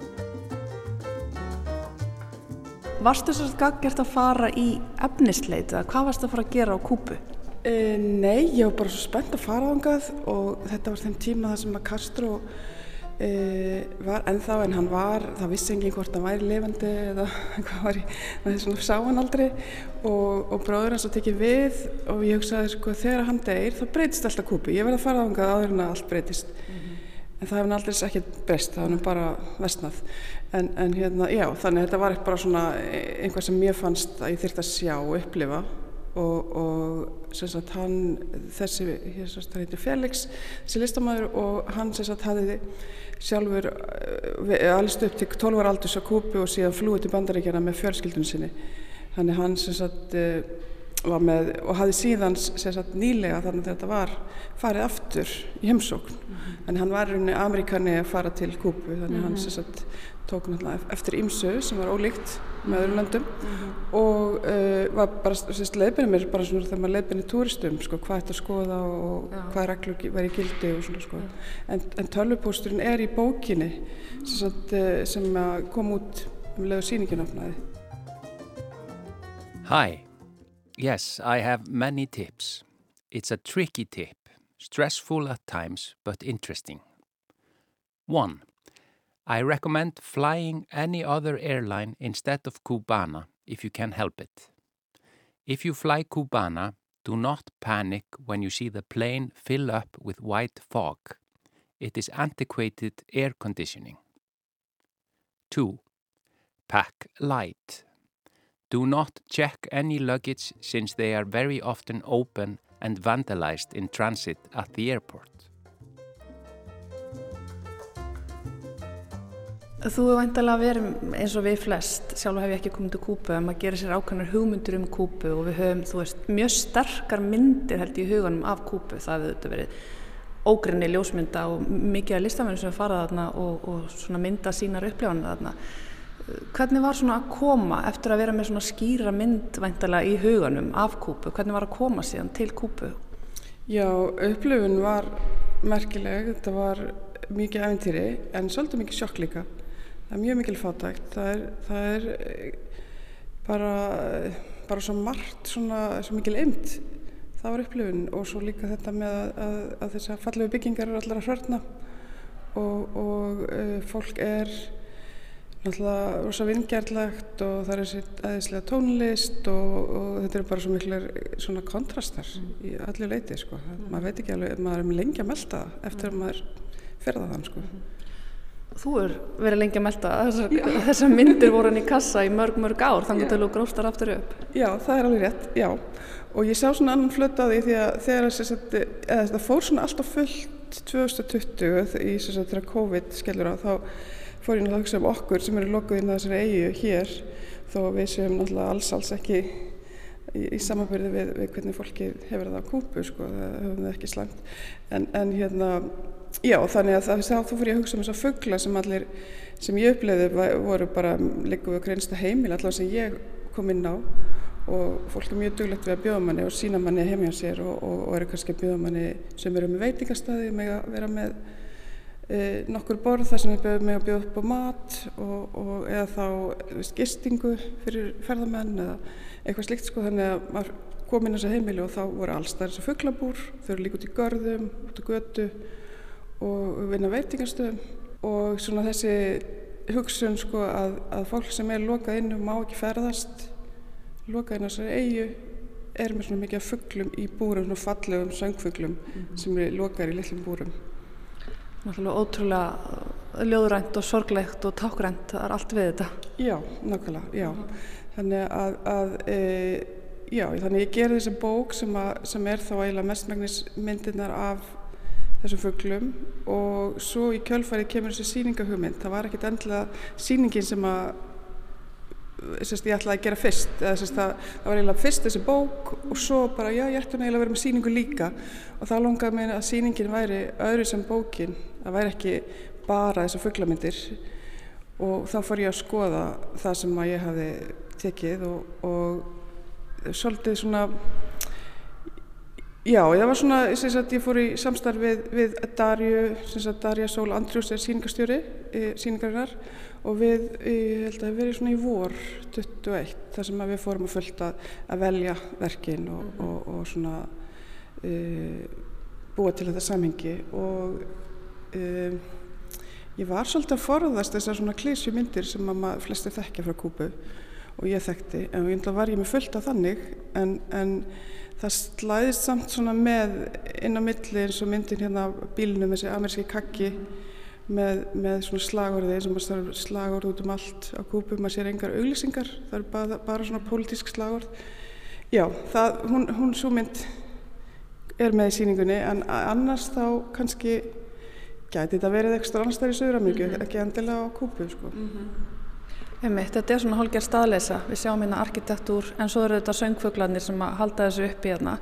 Speaker 10: Varstu að gaggjart að fara í efnisleit eða hvað varst að fara að gera á kúpu?
Speaker 9: E, nei, ég var bara svo spennt að fara á hangað og þetta var þeim tíma þar sem að Castro e, var ennþá en hann var, það vissi enginn hvort hann væri lifandi eða hvað var ég, þess að sá hann aldrei og, og bróður hans að tekja við og ég hugsaði sko þegar hann deyr þá breytist alltaf kúpi, ég verði að fara á hann áður en að allt breytist mm -hmm. en það hefði aldrei ekki breyst, það hefði bara vestnað en, en hérna, já, þannig þetta var bara svona einhvað sem ég fannst að ég þurfti að sjá og upplifa og, og sagt, hann þessi, hér sagt, hann heitir Felix þessi listamæður og hann sagt, hafði sjálfur eh, alveg upp til 12 ára aldurs á Kúpu og síðan flúið til bandaríkjana með fjölskyldun sinni. Þannig hann sagt, eh, var með og hafði síðan sagt, nýlega þannig að þetta var farið aftur í heimsókn. Mm -hmm. Þannig hann var í rauninni Amerikani að fara til Kúpu þannig mm -hmm. hann sagt, tók náttúrulega eftir ímsu sem var ólíkt með öðrum löndum mm -hmm. og uh, var bara leiðbyrðið mér bara svona þegar maður leiðbyrðið túristum sko, hvað þetta skoða og ja. hvað reglur væri gildi og svona sko ja. en, en tölvupósturinn er í bókinni sem, uh, sem kom út um leiðu síningin opnaði
Speaker 11: Hi, yes I have many tips It's a tricky tip stressful at times but interesting 1. I recommend flying any other airline instead of Cubana if you can help it. If you fly Cubana, do not panic when you see the plane fill up with white fog. It is antiquated air conditioning. 2. Pack light. Do not check any luggage since they are very often open and vandalized in transit at the airport.
Speaker 10: Þú hefur vantilega verið eins og við flest, sjálf hef ég ekki komið til kúpu, en maður gerir sér ákveðnar hugmyndir um kúpu og við höfum, þú veist, mjög sterkar myndir held í huganum af kúpu. Það hefur þetta verið ógrinni ljósmynda og mikið af listamennu sem farað þarna og, og mynda sínar upplifanir þarna. Hvernig var svona að koma eftir að vera með svona skýra mynd vantilega í huganum af kúpu? Hvernig var að koma síðan til kúpu?
Speaker 9: Já, upplifun var merkileg, þetta var mikið æfintýri en svolítið mikið sjokk líka það er mjög mikil fátækt það er, það er eh, bara, bara svo margt svona, svo mikil eimt það var upplifun og svo líka þetta með að, að, að þess að fallegu byggingar eru allar að hörna og, og uh, fólk er náttúrulega rosa vingjarlegt og það er þessi aðeinslega tónlist og, og þetta eru bara svo miklu svona kontrastar mm. í allir leiti sko. Mm. maður veit ekki alveg, maður er með lengi að melda eftir að maður ferða þann sko.
Speaker 10: Þú er verið lengi að melda þessar, þessar myndir voru hann í kassa í mörg mörg ár þannig að þú grófstar aftur upp.
Speaker 9: Já, það er alveg rétt, já. Og ég sá svona annan flut að því því að þegar þetta fór svona alltaf fullt 2020 í þess að COVID skellur á þá fór ég náttúrulega að hugsa um okkur sem eru lokuð inn á þessari eigu hér þó við séum náttúrulega alls alls ekki í, í samanbyrði við, við hvernig fólki hefur það á kúpu sko, það höfum við ekki slæmt. En, en hérna Já, þannig að það, þá fór ég að hugsa um þess að fuggla sem allir, sem ég upplefði voru bara líka við greinsta heimil allavega sem ég kom inn á. Og fólk er mjög duglegt við að bjóða manni og sína manni heimja sér og, og, og eru kannski að bjóða manni sem eru með veitingastæði með að vera með e, nokkur borð þar sem við bjóðum með að bjóða upp á mat og, og eða þá veist, gistingu fyrir ferðamenn eða eitthvað slikt sko. Þannig að maður kom inn á þessu heimili og þá voru alls það er þessu fugglabúr, þau eru líka út í görðum, út í götu og vinna veitingarstöðum og svona þessi hugsun sko að, að fólk sem er lokað inn og má ekki ferðast lokað inn á þessari eigu er með svona mikið fugglum í búrum, svona fallegum söngfugglum mm -hmm. sem er lokað í litlum búrum.
Speaker 10: Náttúrulega ótrúlega ljóðrænt og sorglegt og tákrænt, það er allt við þetta.
Speaker 9: Já, nákvæmlega, já. Þannig að, að e, já, þannig ég gerði þessa bók sem, að, sem er þá eiginlega mestmægnis myndirnar af þessum fugglum og svo í kjölfarið kemur þessi síningahugmynd. Það var ekkert endilega síningin sem að sérst, ég ætlaði að gera fyrst. Eða, sérst, það, það var eiginlega fyrst þessi bók og svo bara já ég ætti eiginlega að vera með síningu líka og þá longaði mér að síningin væri öðru sem bókin. Það væri ekki bara þessar fugglamindir og þá fór ég að skoða það sem að ég hafi tekið og, og svolítið svona Já, það var svona, sem sagt, ég fór í samstarf við, við Darju, sem sagt, Darja Sól Andrjús er síningastjóri e, síningarinnar og við, ég held að það verið svona í vor 21, þar sem við fórum að fullta að velja verkin og, mm -hmm. og, og svona e, búa til þetta samhengi. Og e, ég var svolítið að forðast þessar svona klísju myndir sem maður flesti þekkja frá Kúbu og ég þekkti, en ég var ég með fullt af þannig, en, en það slæðist samt svona með inn á milli eins og myndin hérna bílunum þessi amerski kakki með, með svona slagorði maður starf slagorð út um allt á kúpu, maður sér engar auglýsingar, það er bara, bara svona pólitísk slagorð. Já, það, hún, hún svo mynd er með í síningunni en annars þá kannski gæti þetta verið ekstra annars þar í Söðuramíku, mm -hmm. ekki endilega á kúpu sko. Mm -hmm.
Speaker 10: Einmitt, þetta er svona hálfgerð staðleisa, við sjáum hérna arkitektúr en svo eru þetta söngfuglarnir sem að halda þessu upp í hérna.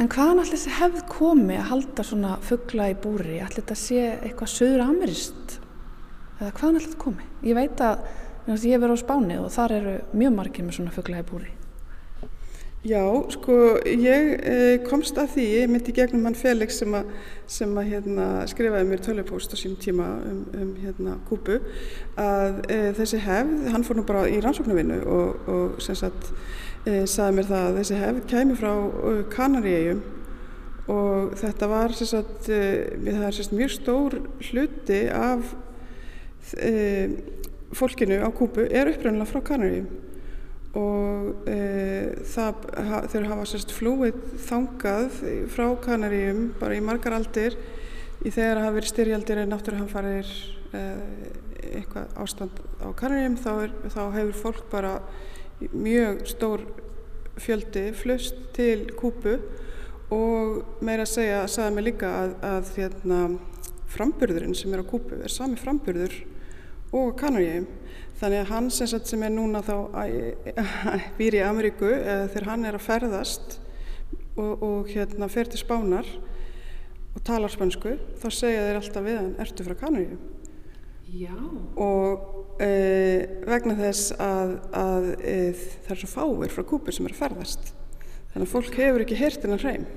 Speaker 10: En hvaðan allir þessi hefð komi að halda svona fugla í búri? Allir þetta sé eitthvað söður amirist? Eða hvaðan allir þetta komi? Ég veit að ég verið á Spáni og þar eru mjög margir með svona fugla í búri.
Speaker 9: Já, sko, ég eh, komst að því, ég myndi gegnum hann Felix sem að, sem að hérna, skrifaði mér tölvupóst á sín tíma um, um hérna, kúpu, að eh, þessi hefð, hann fór nú bara í rannsóknarvinnu og, og sem sagt eh, saði mér það að þessi hefð kæmi frá Kanaríegjum og þetta var sagt, það er sagt, mjög stór hluti af e, fólkinu á Kúbu er uppröndilega frá Kanaríum og e, það, ha, þeir hafa sérst flúið þangað frá Kanaríum bara í margar aldir í þegar hafa verið styrjaldir en náttúruhanfarir e, eitthvað ástand á Kanaríum þá, þá hefur fólk bara mjög stór fjöldi flust til Kúbu og meira að segja, sagði mig líka að, að hérna, framburðurinn sem er á Kúbu er sami framburður og Kanaríum þannig að hann sem, sem er núna þá býr í Ameríku þegar hann er að ferðast og, og hérna fer til Spánar og talar spönsku þá segja þeir alltaf við hann ertu frá Kanaríum
Speaker 10: Já.
Speaker 9: og e, vegna þess að, að e, það er svo fáir frá Kúbu sem er að ferðast. Þannig að fólk hefur ekki heyrt innan hreim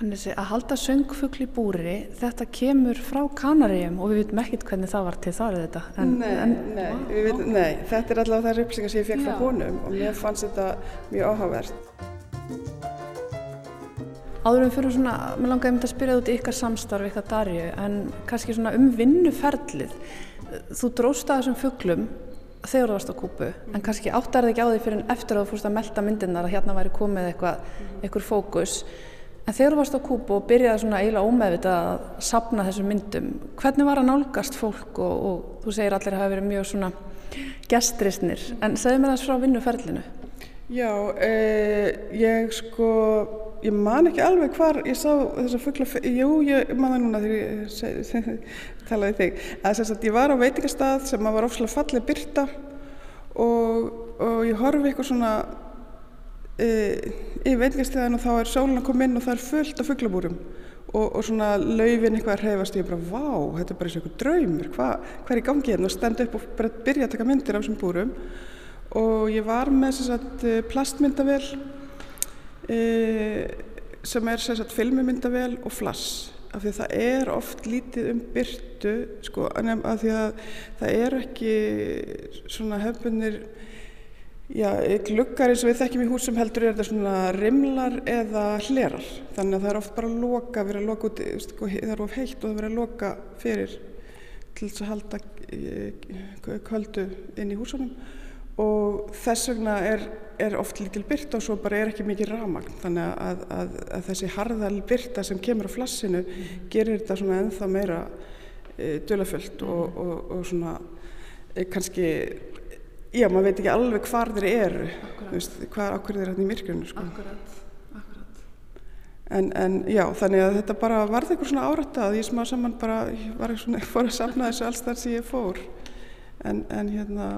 Speaker 10: Þannig að halda söngfugl í búri þetta kemur frá Kanaríum og við veitum ekkert hvernig það var til þar þetta
Speaker 9: en, nei, en, nei, wow. veit, nei, þetta er allavega þær upplýsingar sem ég fekk frá honum og mér fannst þetta mjög áhugavert.
Speaker 10: Áðurum fyrir svona, mér langaði um þetta að spyrja út í ykkar samstarf, ykkar darju en kannski svona um vinnuferlið. Þú dróst að þessum fuglum þegar þú varst á kúpu en kannski áttar þig ekki á því fyrir eftir að þú fórst að melda myndirnar að hérna væri komið eitthvað, eitthvað fókus En þegar þú varst á Kúbu og byrjaði svona eiginlega ómeðvitað að sapna þessum myndum, hvernig var að nálgast fólk og, og þú segir allir að hafa verið mjög svona gestrisnir, en segðu mér þess frá vinnuferlinu.
Speaker 9: Já, eh, ég sko, ég man ekki alveg hvar ég sá þessa fuggla, jú, ég man það núna þegar ég talaði þig, að sagt, ég var á veitingastað sem var ofslega fallið byrta og, og ég horfi eitthvað svona í veitingastæðinu þá er sólun að koma inn og það er fullt af fugglabúrum og, og svona laufin eitthvað að hreyfast og ég bara vá, þetta er bara eins og eitthvað draumur. Hvað hva er í gangi hérna? Og stend upp og bara byrja að taka myndir af þessum búrum. Og ég var með sagt, plastmyndavel e, sem er sagt, filmumyndavel og flass. Af því að það er oft lítið um byrtu sko, af því að það er ekki svona hefbunir Já, gluggar eins og við þekkjum í húsum heldur er þetta svona rimlar eða hlerar. Þannig að það er oft bara að loka, vera að loka út, sko, það er of heitt og það verður að loka fyrir til þess að halda eh, köldu inn í húsunum og þess vegna er, er oft lítil byrta og svo bara er ekki mikið ramagn. Þannig að, að, að þessi harðal byrta sem kemur á flassinu gerir þetta svona ennþá meira e, dölaföld og, og, og svona e, kannski já, maður veit ekki alveg hvar þeir eru. Veist, hvað ákveður þeir hérna í myrkunum sko.
Speaker 10: Akkurat, akkurat.
Speaker 9: En, en já, þannig að þetta bara varði eitthvað svona árættað, ég smá saman bara var svona, fór að safna þessu alls þar sem ég fór. En, en hérna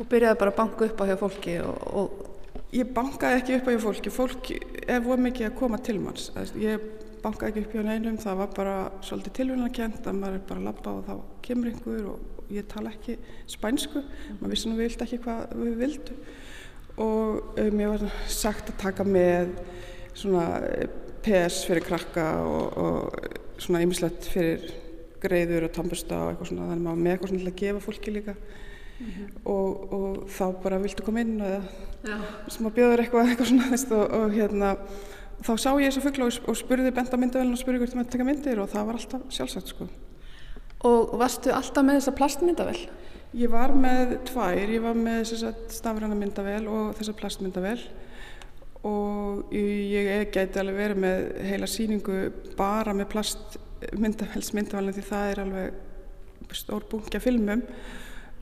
Speaker 10: og byrjaði bara að banka upp á hjá fólki og, og...
Speaker 9: ég bankaði ekki upp á hjá fólki. Fólk er voru mikið að koma til manns. Ég bankaði ekki upp hjá neinum. Það var bara svolítið tilvunarkent að maður er bara að lappa og þá kemur einhver og ég tala ekki spænsku, maður vissi nú vilt ekki hvað við vildu og um, ég var sagt að taka með svona eh, PS fyrir krakka og, og svona ymmislegt fyrir greiður og tambusta og eitthvað svona þannig að maður með eitthvað svona til að gefa fólki líka. Mm -hmm. og, og þá bara viltu koma inn eða sem að bjóður eitthvað, eitthvað svona veist, og, og hérna þá sá ég þessa fuggla og spurði benda myndavelin og spurði hvort maður taka myndir og það var alltaf sjálfsagt sko
Speaker 10: Og varstu alltaf með þessa plastmyndavel?
Speaker 9: Ég var með tvær, ég var með stafræna myndavel og þessa plastmyndavel og ég gæti alveg verið með heila síningu bara með plastmyndavelsmyndavelin því það er alveg stór bunkja filmum.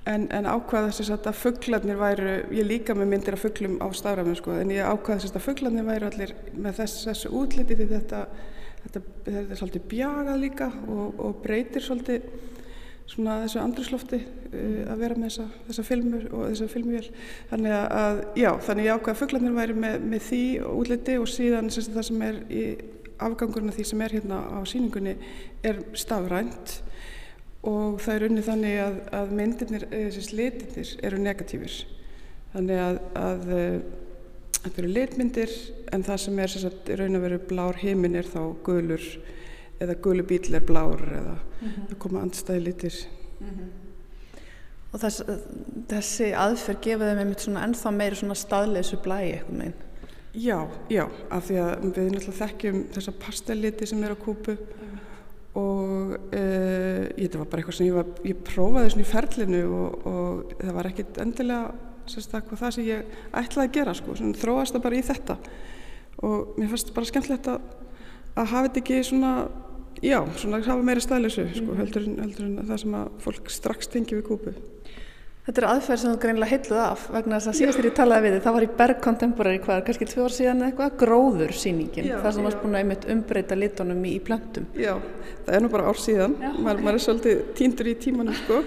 Speaker 9: En, en ákvaða þess að fugglarnir væru, ég líka með myndir af fugglum á stafræðum sko, en ég ákvaða þess að fugglarnir væru allir með þess, þessu útliti því þetta þetta, þetta er svolítið bjagað líka og, og breytir svolítið svona þessu andruslofti uh, að vera með þessa, þessa filmur og þessa filmvél. Þannig að, já, þannig ég ákveða að fugglarnir væri með, með því útliti og síðan sem það sem er í afgangurinn af því sem er hérna á síningunni er stafrænt og það er unni þannig að, að myndirnir, þessi slitinir eru negatífir. Þannig að, að Þetta eru litmyndir en það sem er sagt, raun að vera blár heiminn er þá gulur eða gulu bíl er blár eða mm -hmm. það koma andstæði litir. Mm -hmm.
Speaker 10: Og þess, þessi aðferð gefa þeim einmitt svona ennþá meiri svona staðleysu blæi eitthvað meginn?
Speaker 9: Já, já, af því að við náttúrulega þekkjum þessa pastelliti sem er á kúpu mm. og uh, þetta var bara eitthvað sem ég, var, ég prófaði svona í ferlinu og, og það var ekkit endilega sérstaklega það sem ég ætlaði að gera sko, þróast það bara í þetta og mér fannst bara skemmtilegt að, að hafa þetta ekki svona, já, svona hafa meira stælisu sko, mm. heldur, heldur en það sem að fólk strax tengi við kúpu.
Speaker 10: Þetta er aðferð sem þú greinilega heitluð af vegna þess að síðast þegar ég talaði við þið, það var í Berg Contemporary hvað, kannski tvö ár síðan eitthvað, gróður síningin, þar sem varst búin að einmitt umbreyta litunum í, í plöntum.
Speaker 9: Já, það er nú bara ár síðan, maður, maður er svolítið týndur í tímanum sko,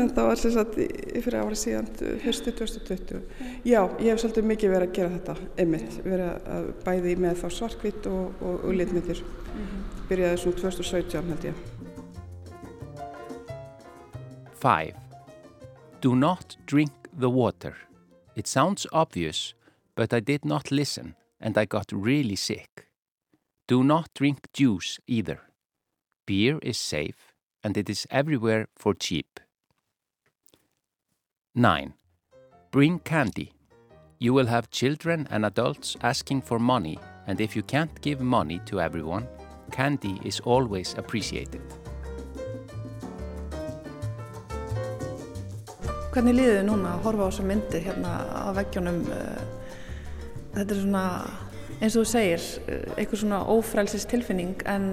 Speaker 9: en það var sem sagt fyrir árið síðan, höstu 2020. Já, ég hef svolítið mikið verið að gera þetta, einmitt, verið að bæði með þá svarkvitt og, og, og litmyndir. -hmm. Byrjaði svona 2017 held ég.
Speaker 11: Five. Do not drink the water. It sounds obvious, but I did not listen and I got really sick. Do not drink juice either. Beer is safe and it is everywhere for cheap. 9. Bring candy. You will have children and adults asking for money, and if you can't give money to everyone, candy is always appreciated.
Speaker 10: Hvernig líðið þið núna að horfa á þessa myndi hérna á veggjónum? Eh, þetta er svona, eins og þú segir, eh, eitthvað svona ófrælsist tilfinning en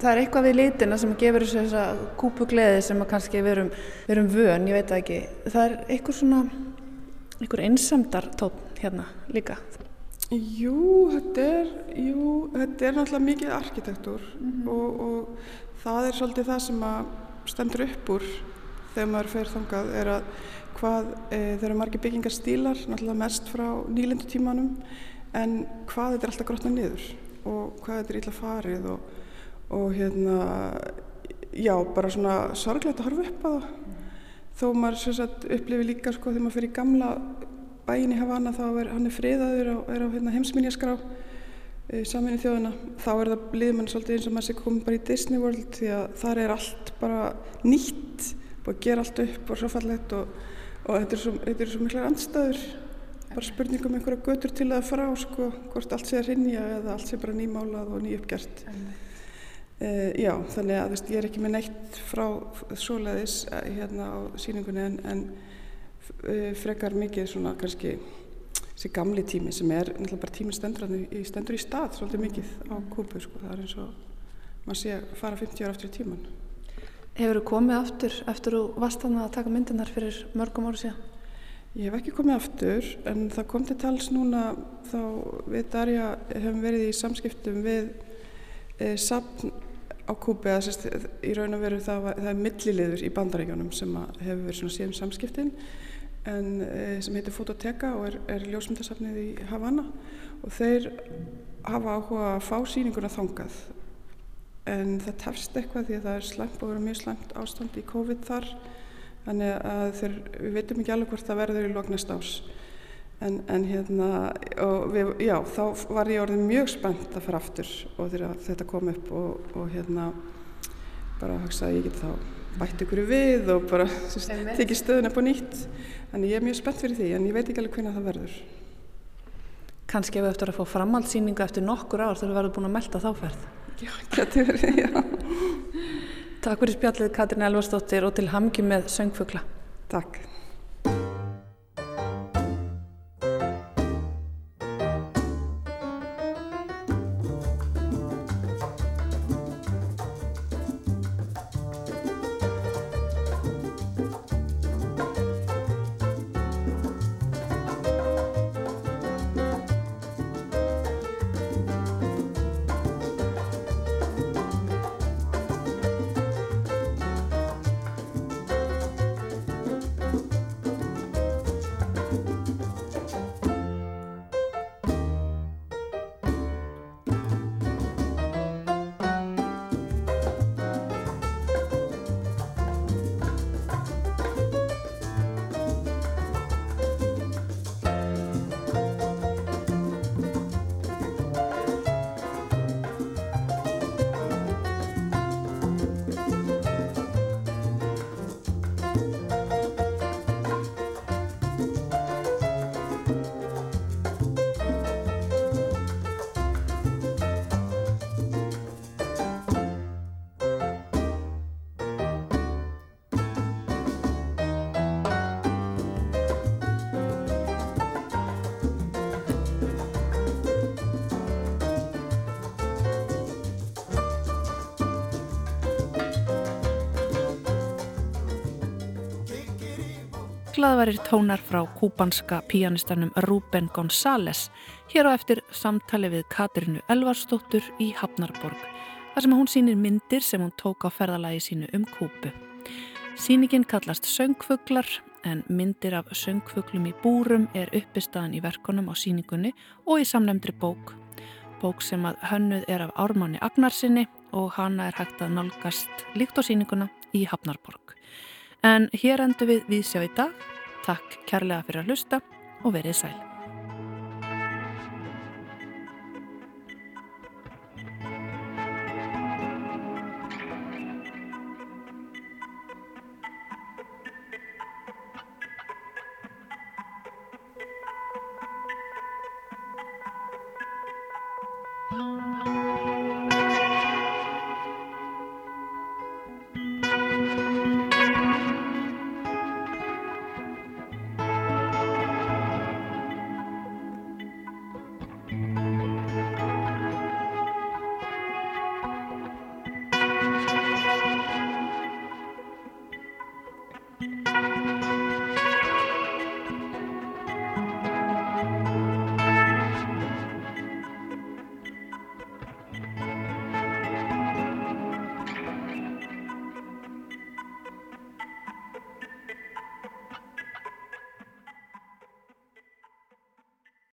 Speaker 10: það er eitthvað við litina sem gefur þessu þessa kúpugleði sem kannski við erum, við erum vön, ég veit það ekki. Það er eitthvað svona, eitthvað einsamdar tótt hérna líka.
Speaker 9: Jú, þetta er, jú, þetta er náttúrulega mikið arkitektur mm -hmm. og, og það er svolítið það sem að stendur upp úr þegar maður fer þangað er að hvað e, þeir eru margi byggingarstílar, náttúrulega mest frá nýlendu tímanum en hvað þetta er alltaf grotnað niður og hvað þetta er illa farið og, og hérna, já, bara svona sorglegt að horfa upp á það. Þó maður sagt, upplifi líka sko þegar maður fer í gamla bæin í Havana þá er hann er friðaður og er á hérna, heimsminjaskrá e, saminni þjóðina. Þá er það liðmann svolítið eins og maður sé komið bara í Disney World því að þar er allt bara nýtt búið að gera allt upp og svo fallegt og, og þetta er svo, er svo miklar andstæður. Bara spurningum um einhverja götur til að fara á sko, hvort allt sé að rinja eða allt sé bara nýmálað og nýuppgjert uh, já, þannig að veist, ég er ekki með neitt frá svoleiðis uh, hérna á síningunni en, en uh, frekar mikið svona kannski þessi gamli tími sem er náttúrulega bara tíminn stendur, stendur í stað svolítið mikið á kúpu sko, það er eins og maður sé að fara 50 ára eftir tíman
Speaker 10: Hefur þú komið aftur eftir þú varst þannig að taka myndinar fyrir mörgum áru síðan?
Speaker 9: Ég hef ekki komið aftur en það kom til tals núna þá við Darja hefum verið í samskiptum við e, sapn á Kúpi að sérst, í raun og veru það, það er milliliður í bandaríkjónum sem hefur verið svona síðan samskiptin en e, sem heitir Fototeka og er, er ljósmyndasafnið í Havana og þeir hafa áhuga að fá síninguna þangað en það tefst eitthvað því að það er slæmt og verið mjög slæmt ástand í COVID þar. Þannig að þeir, við veitum ekki alveg hvort það verður í loknast ás en, en hérna við, já, þá var ég orðin mjög spennt að fara aftur og þegar þetta kom upp og, og hérna bara að hugsa að ég get þá bætt ykkur við og bara tekið stöðun upp á nýtt. Þannig ég er mjög spennt fyrir því en ég veit ekki alveg hvernig það verður.
Speaker 10: Kanski ef við eftir að fá framhaldssýningu eftir nokkur ár þegar við verðum búin að melda þáferð
Speaker 9: Já, getur verið, já.
Speaker 10: Takk fyrir spjallið Katrin Elvarsdóttir og til hamngi með söngfugla.
Speaker 9: Takk.
Speaker 1: Glaðvarir tónar frá kúbanska píanistanum Rúben González hér á eftir samtali við Katrinu Elvarsdóttur í Hafnarborg þar sem hún sínir myndir sem hún tók á ferðalagi sínu um kúpu. Sýningin kallast Söngfuglar en myndir af söngfuglum í búrum er uppistaðan í verkonum á sýningunni og í samlemndri bók. Bók sem að hönnuð er af Ármanni Agnarsinni og hana er hægt að nálgast líkt á sýninguna í Hafnarborg. En hér endur við við sjá í dag. Takk kærlega fyrir að hlusta og verið sæl.